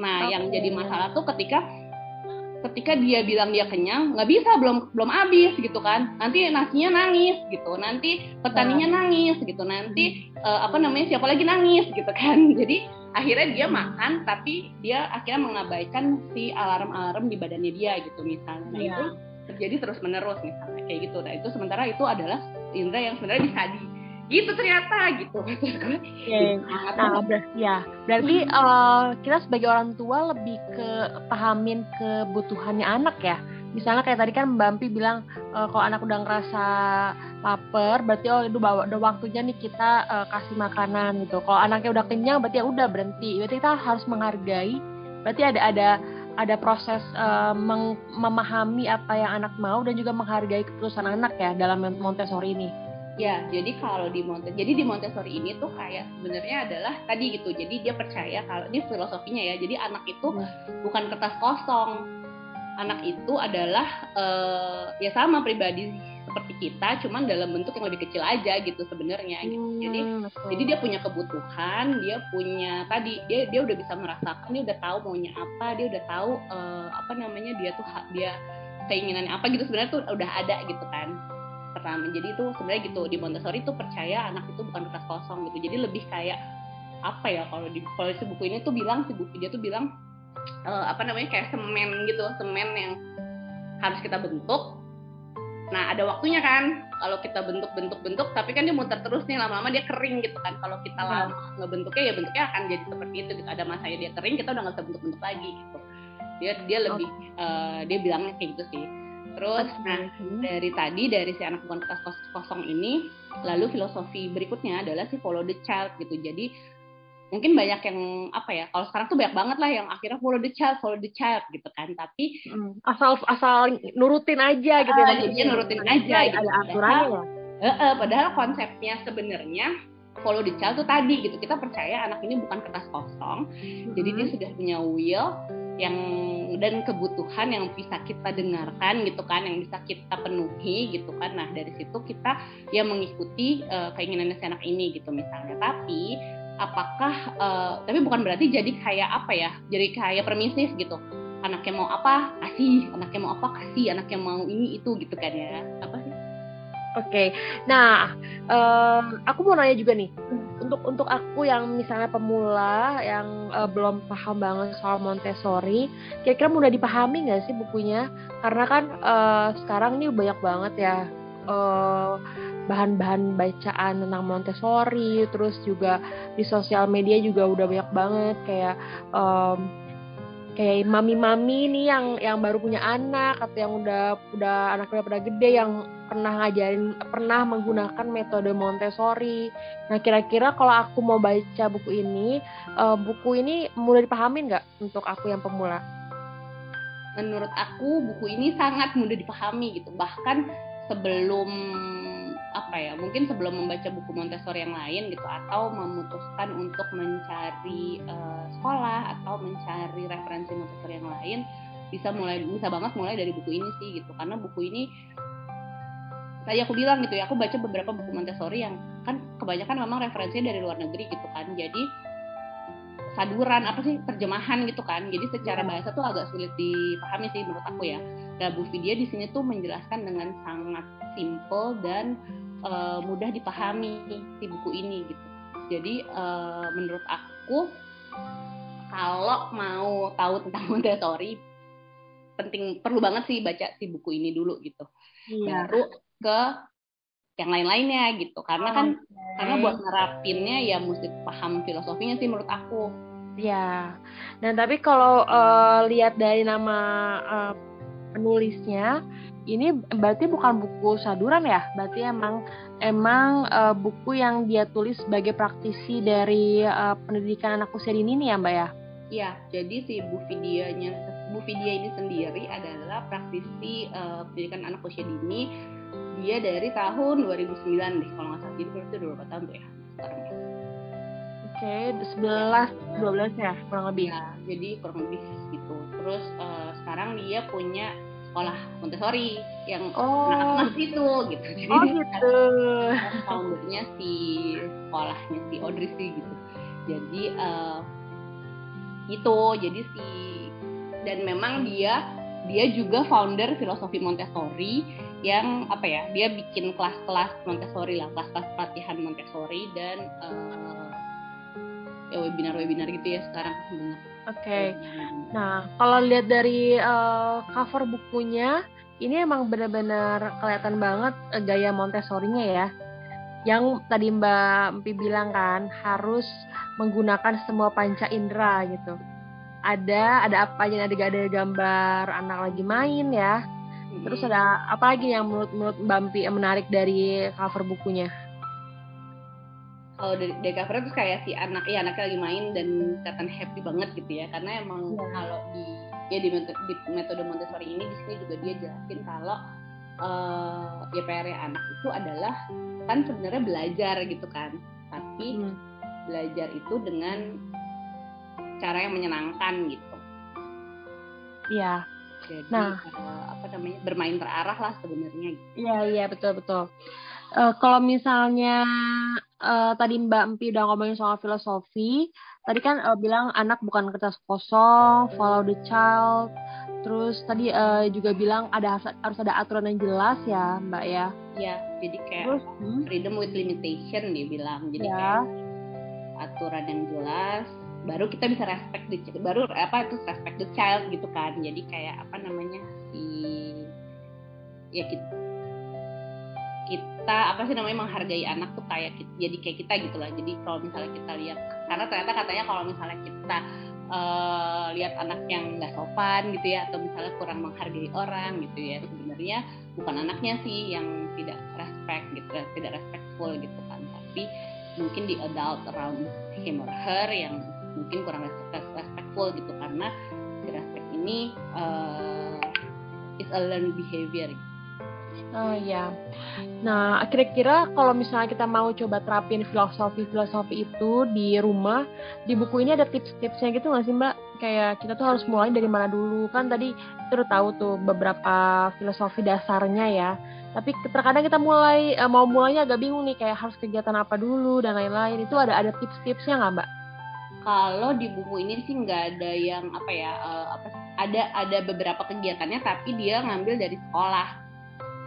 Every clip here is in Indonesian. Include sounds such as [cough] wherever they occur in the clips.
Nah, okay. yang jadi masalah tuh ketika ketika dia bilang dia kenyang nggak bisa belum belum habis gitu kan. Nanti nasinya nangis gitu nanti petaninya nangis gitu nanti uh, apa namanya siapa lagi nangis [laughs] gitu kan. Jadi akhirnya dia makan tapi dia akhirnya mengabaikan si alarm-alarm di badannya dia gitu misalnya. Nah, yeah. itu terjadi terus menerus misalnya kayak gitu. Nah itu sementara itu adalah indera yang sebenarnya bisa di gitu ternyata gitu. Okay. nah ber ya berarti uh, kita sebagai orang tua lebih ke pahamin kebutuhannya anak ya? Misalnya kayak tadi kan Mbak Ampi bilang uh, kalau anak udah ngerasa lapar berarti oh itu bawa udah waktunya nih kita uh, kasih makanan gitu. Kalau anaknya udah kenyang berarti ya udah berhenti. Berarti kita harus menghargai. Berarti ada ada ada proses uh, memahami apa yang anak mau dan juga menghargai keputusan anak ya dalam Montessori ini Ya, jadi kalau di Montessori, jadi di Montessori ini tuh kayak sebenarnya adalah tadi gitu. Jadi dia percaya kalau ini filosofinya ya. Jadi anak itu hmm. bukan kertas kosong. Anak itu adalah uh, ya sama pribadi seperti kita, cuman dalam bentuk yang lebih kecil aja gitu sebenarnya. Gitu. Hmm, jadi betul. jadi dia punya kebutuhan, dia punya tadi dia dia udah bisa merasakan, dia udah tahu maunya apa, dia udah tahu uh, apa namanya dia tuh dia keinginannya apa gitu sebenarnya tuh udah ada gitu kan pertama jadi itu sebenarnya gitu di Montessori itu percaya anak itu bukan kertas kosong gitu. Jadi lebih kayak apa ya kalau di kalau si buku ini tuh bilang si buku dia tuh bilang uh, apa namanya kayak semen gitu semen yang harus kita bentuk. Nah ada waktunya kan kalau kita bentuk-bentuk-bentuk tapi kan dia muter terus nih lama-lama dia kering gitu kan. Kalau kita hmm. lama ngebentuknya ya bentuknya akan jadi seperti itu gitu. Ada masanya dia kering kita udah nggak bisa bentuk-bentuk lagi gitu. Dia dia lebih okay. uh, dia bilangnya kayak gitu sih Terus nah dari tadi dari si anak bukan kertas kosong ini lalu filosofi berikutnya adalah si follow the child gitu. Jadi mungkin banyak yang apa ya kalau sekarang tuh banyak banget lah yang akhirnya follow the child follow the child gitu kan. Tapi hmm, asal asal nurutin aja gitu uh, jadinya nurutin aja gitu. ada aturannya ya. Uh, uh, padahal konsepnya sebenarnya follow the child tuh tadi gitu. Kita percaya anak ini bukan kertas kosong. Hmm. jadi dia sudah punya will yang dan kebutuhan yang bisa kita dengarkan gitu kan yang bisa kita penuhi gitu kan. Nah dari situ kita ya mengikuti uh, keinginannya si anak ini gitu misalnya. Tapi apakah uh, tapi bukan berarti jadi kayak apa ya jadi kayak permisif gitu. Anaknya mau apa kasih. Anaknya mau apa kasih. Anaknya mau ini itu gitu kan ya. Apa sih? Oke. Okay. nah um, aku mau nanya juga nih untuk untuk aku yang misalnya pemula yang uh, belum paham banget soal Montessori, kira-kira mudah dipahami nggak sih bukunya? Karena kan uh, sekarang ini banyak banget ya uh, bahan-bahan bacaan tentang Montessori, terus juga di sosial media juga udah banyak banget kayak um, kayak mami-mami nih yang yang baru punya anak atau yang udah udah anaknya udah gede yang pernah ngajarin pernah menggunakan metode Montessori. Nah kira-kira kalau aku mau baca buku ini, uh, buku ini mudah dipahami nggak untuk aku yang pemula? Menurut aku buku ini sangat mudah dipahami gitu. Bahkan sebelum apa ya mungkin sebelum membaca buku Montessori yang lain gitu atau memutuskan untuk mencari uh, sekolah atau mencari referensi Montessori yang lain bisa mulai bisa banget mulai dari buku ini sih gitu. Karena buku ini tadi aku bilang gitu ya aku baca beberapa buku Montessori yang kan kebanyakan memang referensinya dari luar negeri gitu kan. Jadi saduran apa sih terjemahan gitu kan. Jadi secara iya. bahasa tuh agak sulit dipahami sih menurut aku ya. Nah Bu Vidya di sini tuh menjelaskan dengan sangat simple dan uh, mudah dipahami si buku ini gitu. Jadi uh, menurut aku kalau mau tahu tentang [laughs] Montessori penting perlu banget sih baca si buku ini dulu gitu. Iya. baru ke yang lain-lainnya gitu. Karena kan okay. karena buat nerapinnya ya mesti paham filosofinya sih menurut aku. Ya dan tapi kalau uh, lihat dari nama uh, penulisnya ini berarti bukan buku saduran ya? Berarti emang emang uh, buku yang dia tulis sebagai praktisi dari uh, pendidikan anak usia dini nih ya mbak ya? Iya, jadi si Bu Vidianya Bu Vidya ini sendiri adalah praktisi uh, pendidikan anak usia dini. Dia dari tahun 2009 deh kalau nggak salah. Jadi berarti udah berapa tahun tuh ya? Sekarang ya Oke, okay, 11, 12 ya kurang lebih. Ya, jadi kurang lebih dia punya sekolah Montessori yang oh. anak-anak itu gitu. Jadi oh gitu. foundernya si sekolahnya si Audrey sih gitu. Jadi uh, itu jadi si dan memang dia dia juga founder filosofi Montessori yang apa ya dia bikin kelas-kelas Montessori lah kelas-kelas pelatihan Montessori dan uh, ya webinar-webinar gitu ya sekarang Oke. Okay. Nah kalau lihat dari uh, cover bukunya ini emang benar-benar kelihatan banget uh, gaya Montessori-nya ya. Yang tadi Mbak Mpi bilang kan harus menggunakan semua panca indera gitu. Ada ada apa aja ada ada gambar anak lagi main ya. Terus ada apa lagi yang menurut menurut Mbak Mpi menarik dari cover bukunya? Kalau dari, dari cover itu kayak si anak ya anaknya lagi main dan kelihatan happy banget gitu ya karena emang yeah. kalau di ya di metode, di metode Montessori ini di sini juga dia jelasin kalau uh, ya PR anak itu adalah kan sebenarnya belajar gitu kan tapi hmm. belajar itu dengan cara yang menyenangkan gitu iya jadi nah. uh, apa namanya bermain terarah lah sebenarnya gitu. iya iya betul betul uh, kalau misalnya uh, tadi Mbak Empi udah ngomongin soal filosofi, tadi kan uh, bilang anak bukan kertas kosong, follow the child. Terus tadi uh, juga bilang ada harus ada aturan yang jelas ya, Mbak ya. Iya, jadi kayak Terus, hmm? freedom with limitation dia bilang. Jadi ya. kayak aturan yang jelas, baru kita bisa respect the baru apa itu respect the child gitu kan. Jadi kayak apa namanya si ya kita kita apa sih namanya menghargai anak tuh kayak jadi kayak kita gitu lah. Jadi kalau misalnya kita lihat karena ternyata katanya kalau misalnya kita uh, lihat anak yang nggak sopan gitu ya atau misalnya kurang menghargai orang gitu ya sebenarnya bukan anaknya sih yang tidak respect gitu tidak respectful gitu kan. Tapi mungkin di adult around him or her yang mungkin kurang respectful gitu. Karena si respect ini uh, is a learned behavior gitu Oh iya. Nah, kira-kira kalau misalnya kita mau coba terapin filosofi-filosofi itu di rumah, di buku ini ada tips-tipsnya gitu nggak sih Mbak? Kayak kita tuh harus mulai dari mana dulu? Kan tadi udah tahu tuh beberapa filosofi dasarnya ya. Tapi terkadang kita mulai eh, mau mulainya agak bingung nih kayak harus kegiatan apa dulu dan lain-lain. Itu ada ada tips-tipsnya nggak Mbak? Kalau di buku ini sih nggak ada yang apa ya uh, apa ada ada beberapa kegiatannya tapi dia ngambil dari sekolah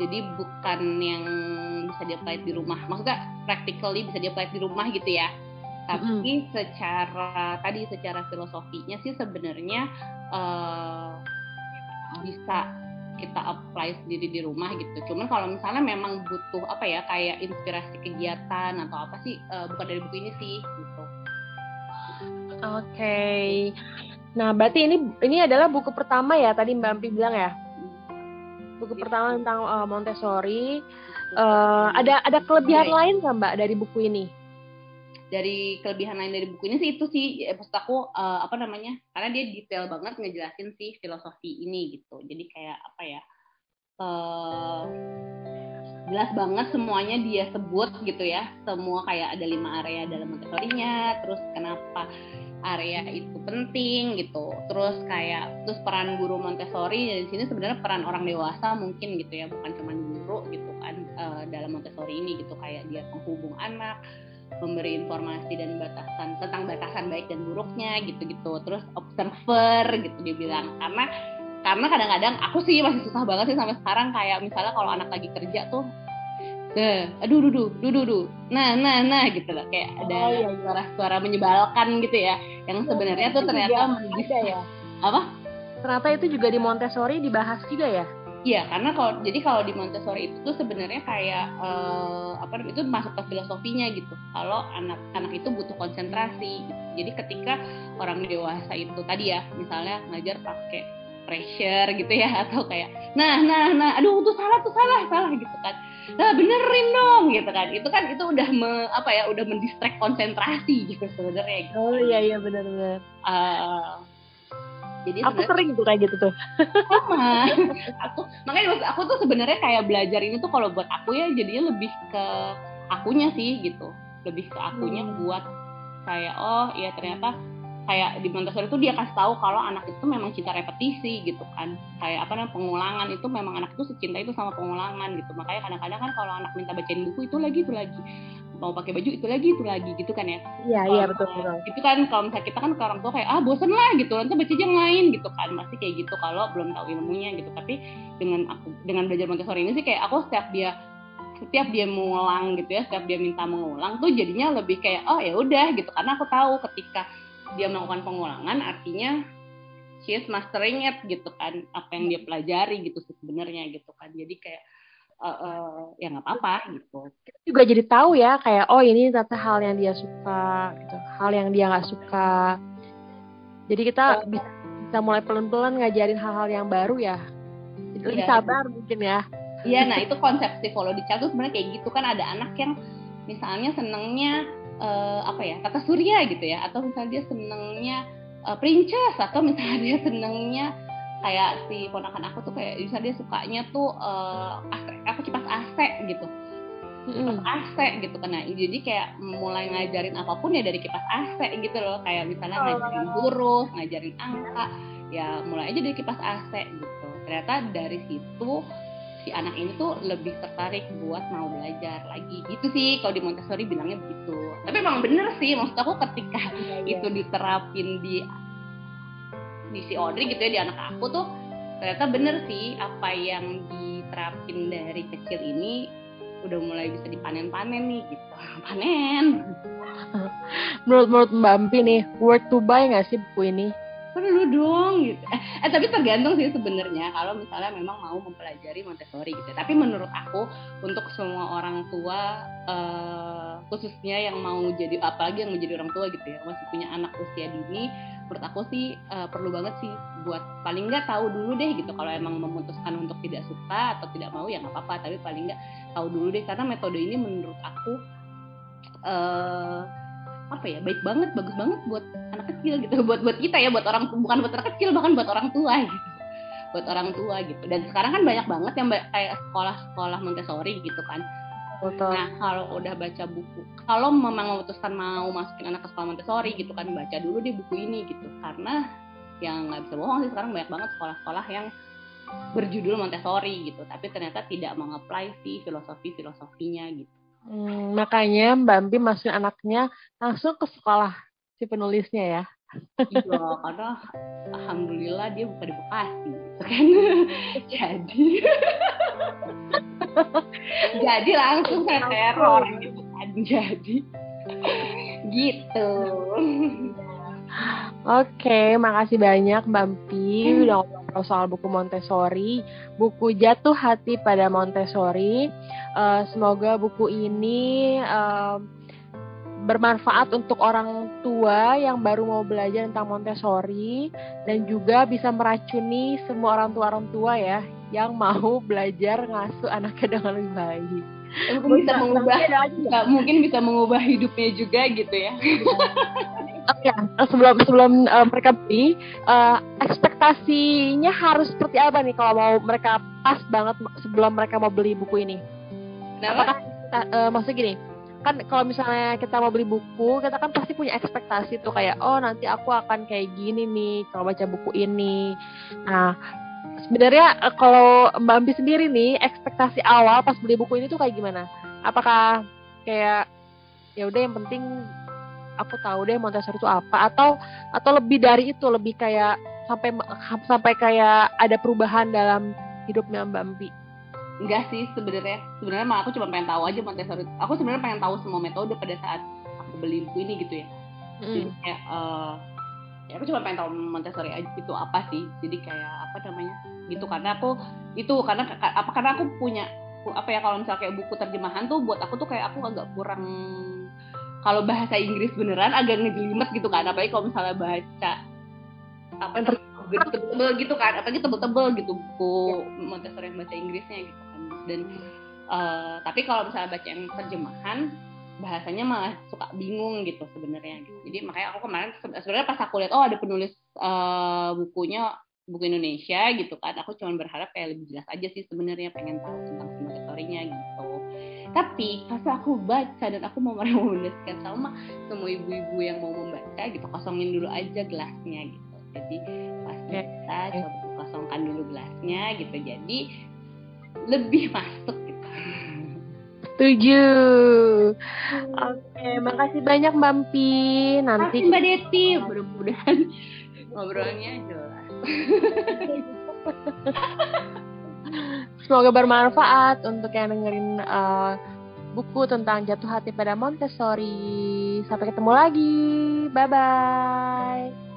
jadi bukan yang bisa dia apply di rumah maksudnya practically bisa dia apply di rumah gitu ya tapi mm. secara tadi secara filosofinya sih sebenarnya uh, bisa kita apply sendiri di rumah gitu. Cuman kalau misalnya memang butuh apa ya kayak inspirasi kegiatan atau apa sih uh, bukan dari buku ini sih gitu. Oke. Okay. Nah, berarti ini ini adalah buku pertama ya tadi Mbak Ampi bilang ya? Buku iya. pertama tentang uh, Montessori. Uh, ada ada kelebihan ya, lain nggak mbak dari buku ini? Dari kelebihan lain dari buku ini sih itu sih, ya, maksud aku uh, apa namanya? Karena dia detail banget ngejelasin sih filosofi ini gitu. Jadi kayak apa ya? Uh, jelas banget semuanya dia sebut gitu ya. Semua kayak ada lima area dalam Montessori-nya. Terus kenapa area itu penting gitu. Terus kayak terus peran guru Montessori di sini sebenarnya peran orang dewasa mungkin gitu ya, bukan cuma guru gitu kan uh, dalam Montessori ini gitu kayak dia penghubung anak, memberi informasi dan batasan tentang batasan baik dan buruknya gitu-gitu. Terus observer gitu dia bilang karena karena kadang-kadang aku sih masih susah banget sih sampai sekarang kayak misalnya kalau anak lagi kerja tuh Deh, aduh, dudu, dudu, dudu. Nah, nah, nah, gitu loh. Kayak ada oh, iya, iya. suara-suara menyebalkan gitu ya. Yang sebenarnya tuh ternyata bisa ya. [laughs] Apa? Ternyata itu juga di Montessori dibahas juga ya? Iya, karena kalau jadi kalau di Montessori itu tuh sebenarnya kayak uh, apa itu masuk ke filosofinya gitu. Kalau anak-anak itu butuh konsentrasi. Gitu. Jadi ketika orang dewasa itu tadi ya, misalnya ngajar pakai pressure gitu ya [laughs] atau kayak nah nah nah aduh tuh salah tuh salah salah gitu kan. Nah benerin dong gitu kan. Itu kan itu udah me, apa ya udah mendistract konsentrasi [laughs] gitu sebenarnya gitu. oh iya iya benar benar uh, jadi aku sering tuh kayak gitu tuh. Sama. [laughs] Aku makanya aku tuh sebenarnya kayak belajar ini tuh kalau buat aku ya jadinya lebih ke akunya sih gitu. Lebih ke akunya hmm. buat kayak oh ya ternyata kayak di Montessori itu dia kasih tahu kalau anak itu memang cinta repetisi gitu kan. Kayak apa namanya pengulangan itu memang anak itu secinta itu sama pengulangan gitu. Makanya kadang-kadang kan kalau anak minta bacain buku itu lagi itu lagi. Mau pakai baju itu lagi itu lagi gitu kan ya. Iya iya betul betul. itu kan kalau misalnya kita kan ke orang tua kayak ah bosen lah gitu. Nanti baca yang lain gitu kan. Masih kayak gitu kalau belum tahu ilmunya gitu. Tapi dengan aku dengan belajar Montessori ini sih kayak aku setiap dia setiap dia mengulang gitu ya setiap dia minta mengulang tuh jadinya lebih kayak oh ya udah gitu. Karena aku tahu ketika dia melakukan pengulangan artinya she is mastering it gitu kan apa yang dia pelajari gitu sebenarnya gitu kan. Jadi kayak uh, uh, ya nggak apa-apa gitu. Kita juga jadi tahu ya kayak oh ini ternyata hal yang dia suka gitu hal yang dia nggak suka. Jadi kita oh. bisa, bisa mulai pelan-pelan ngajarin hal-hal yang baru ya. Lebih ya, sabar mungkin ya. Iya, nah itu konsep the child sebenarnya kayak gitu kan. Ada anak yang misalnya senengnya uh, apa ya kata surya gitu ya. Atau misalnya dia senengnya uh, princess atau misalnya [laughs] dia senengnya kayak si ponakan aku tuh kayak bisa dia sukanya tuh uh, AC, apa kipas AC gitu. Kipas AC gitu kan. Nah jadi kayak mulai ngajarin apa pun ya dari kipas AC gitu loh. Kayak misalnya oh. ngajarin huruf ngajarin angka ya mulai aja dari kipas AC gitu. Ternyata dari situ si anak ini tuh lebih tertarik buat mau belajar lagi. Gitu sih kalau di Montessori bilangnya begitu. Tapi emang bener sih maksud aku ketika ya, itu diterapin di di si Audrey gitu ya di anak aku tuh ternyata bener sih apa yang diterapin dari kecil ini udah mulai bisa dipanen-panen nih gitu. [laughs] Panen. Menurut menurut Mbak Ampi nih worth to buy nggak sih buku ini perlu dong gitu. Eh, eh tapi tergantung sih sebenarnya kalau misalnya memang mau mempelajari Montessori gitu. Tapi menurut aku untuk semua orang tua uh, khususnya yang mau jadi apalagi yang menjadi orang tua gitu ya masih punya anak usia dini, menurut aku sih uh, perlu banget sih buat paling nggak tahu dulu deh gitu kalau emang memutuskan untuk tidak suka atau tidak mau ya nggak apa-apa. Tapi paling nggak tahu dulu deh karena metode ini menurut aku uh, apa ya baik banget bagus banget buat kecil gitu. Buat buat kita ya buat orang bukan buat anak kecil bahkan buat orang tua gitu. Buat orang tua gitu. Dan sekarang kan banyak banget yang kayak sekolah-sekolah Montessori gitu kan. Betul. Nah kalau udah baca buku, kalau memang memutuskan mau masukin anak ke sekolah Montessori gitu kan baca dulu di buku ini gitu. Karena yang nggak bisa bohong sih sekarang banyak banget sekolah-sekolah yang berjudul Montessori gitu. Tapi ternyata tidak mengapply si filosofi filosofinya gitu. Hmm, makanya Mbak Ampi masukin anaknya langsung ke sekolah si penulisnya ya. Iya, karena alhamdulillah dia bukan di Bekasi, gitu kan. [laughs] jadi [laughs] jadi langsung saya teror gitu kan. Jadi gitu. Oke, makasih banyak Mbak Ampi hmm. udah ngobrol soal buku Montessori, buku Jatuh Hati pada Montessori. Uh, semoga buku ini uh, bermanfaat untuk orang tua yang baru mau belajar tentang Montessori dan juga bisa meracuni semua orang tua orang tua ya yang mau [laughs] belajar ngasuh anaknya dengan lebih baik. Mungkin bisa mengubah, mungkin bisa mengubah hidupnya juga gitu ya. [laughs] ya sebelum sebelum uh, mereka beli uh, ekspektasinya harus seperti apa nih kalau mau mereka pas banget sebelum mereka mau beli buku ini Kenapa? apakah uh, maksudnya gini kan kalau misalnya kita mau beli buku kita kan pasti punya ekspektasi tuh kayak oh nanti aku akan kayak gini nih kalau baca buku ini. Nah sebenarnya kalau Mbak Ambi sendiri nih ekspektasi awal pas beli buku ini tuh kayak gimana? Apakah kayak ya udah yang penting aku tahu deh Montessori itu apa atau atau lebih dari itu lebih kayak sampai sampai kayak ada perubahan dalam hidupnya Mbak Mbi enggak sih sebenarnya sebenarnya mah aku cuma pengen tahu aja Montessori. Aku sebenarnya pengen tahu semua metode pada saat aku beli buku ini gitu ya. Mm. jadi kayak uh, ya aku cuma pengen tahu Montessori aja itu apa sih. Jadi kayak apa namanya gitu. Karena aku itu karena apa karena aku punya apa ya kalau misalnya kayak buku terjemahan tuh buat aku tuh kayak aku agak kurang kalau bahasa Inggris beneran agak ngejelimet gitu kan. Apalagi kalau misalnya baca apa tebel-tebel gitu kan apalagi tebel-tebel gitu buku ya. Montessori yang bahasa Inggrisnya gitu kan dan uh, tapi kalau misalnya baca yang terjemahan bahasanya malah suka bingung gitu sebenarnya gitu. jadi makanya aku kemarin sebenarnya pas aku lihat oh ada penulis uh, bukunya buku Indonesia gitu kan aku cuma berharap kayak lebih jelas aja sih sebenarnya pengen tahu tentang Montessori-nya gitu tapi pas aku baca dan aku mau [laughs] merekomendasikan sama semua ibu-ibu yang mau membaca gitu kosongin dulu aja gelasnya gitu jadi pas Ya, kita ya. coba kosongkan dulu gelasnya gitu jadi lebih masuk gitu Setuju. Oke, makasih banyak Mbak Mpi. Nanti Makasih Mbak Deti mudah-mudahan ngobrolnya jelas [laughs] semoga bermanfaat untuk yang dengerin eh, buku tentang jatuh hati pada Montessori. Sampai ketemu lagi. Bye bye.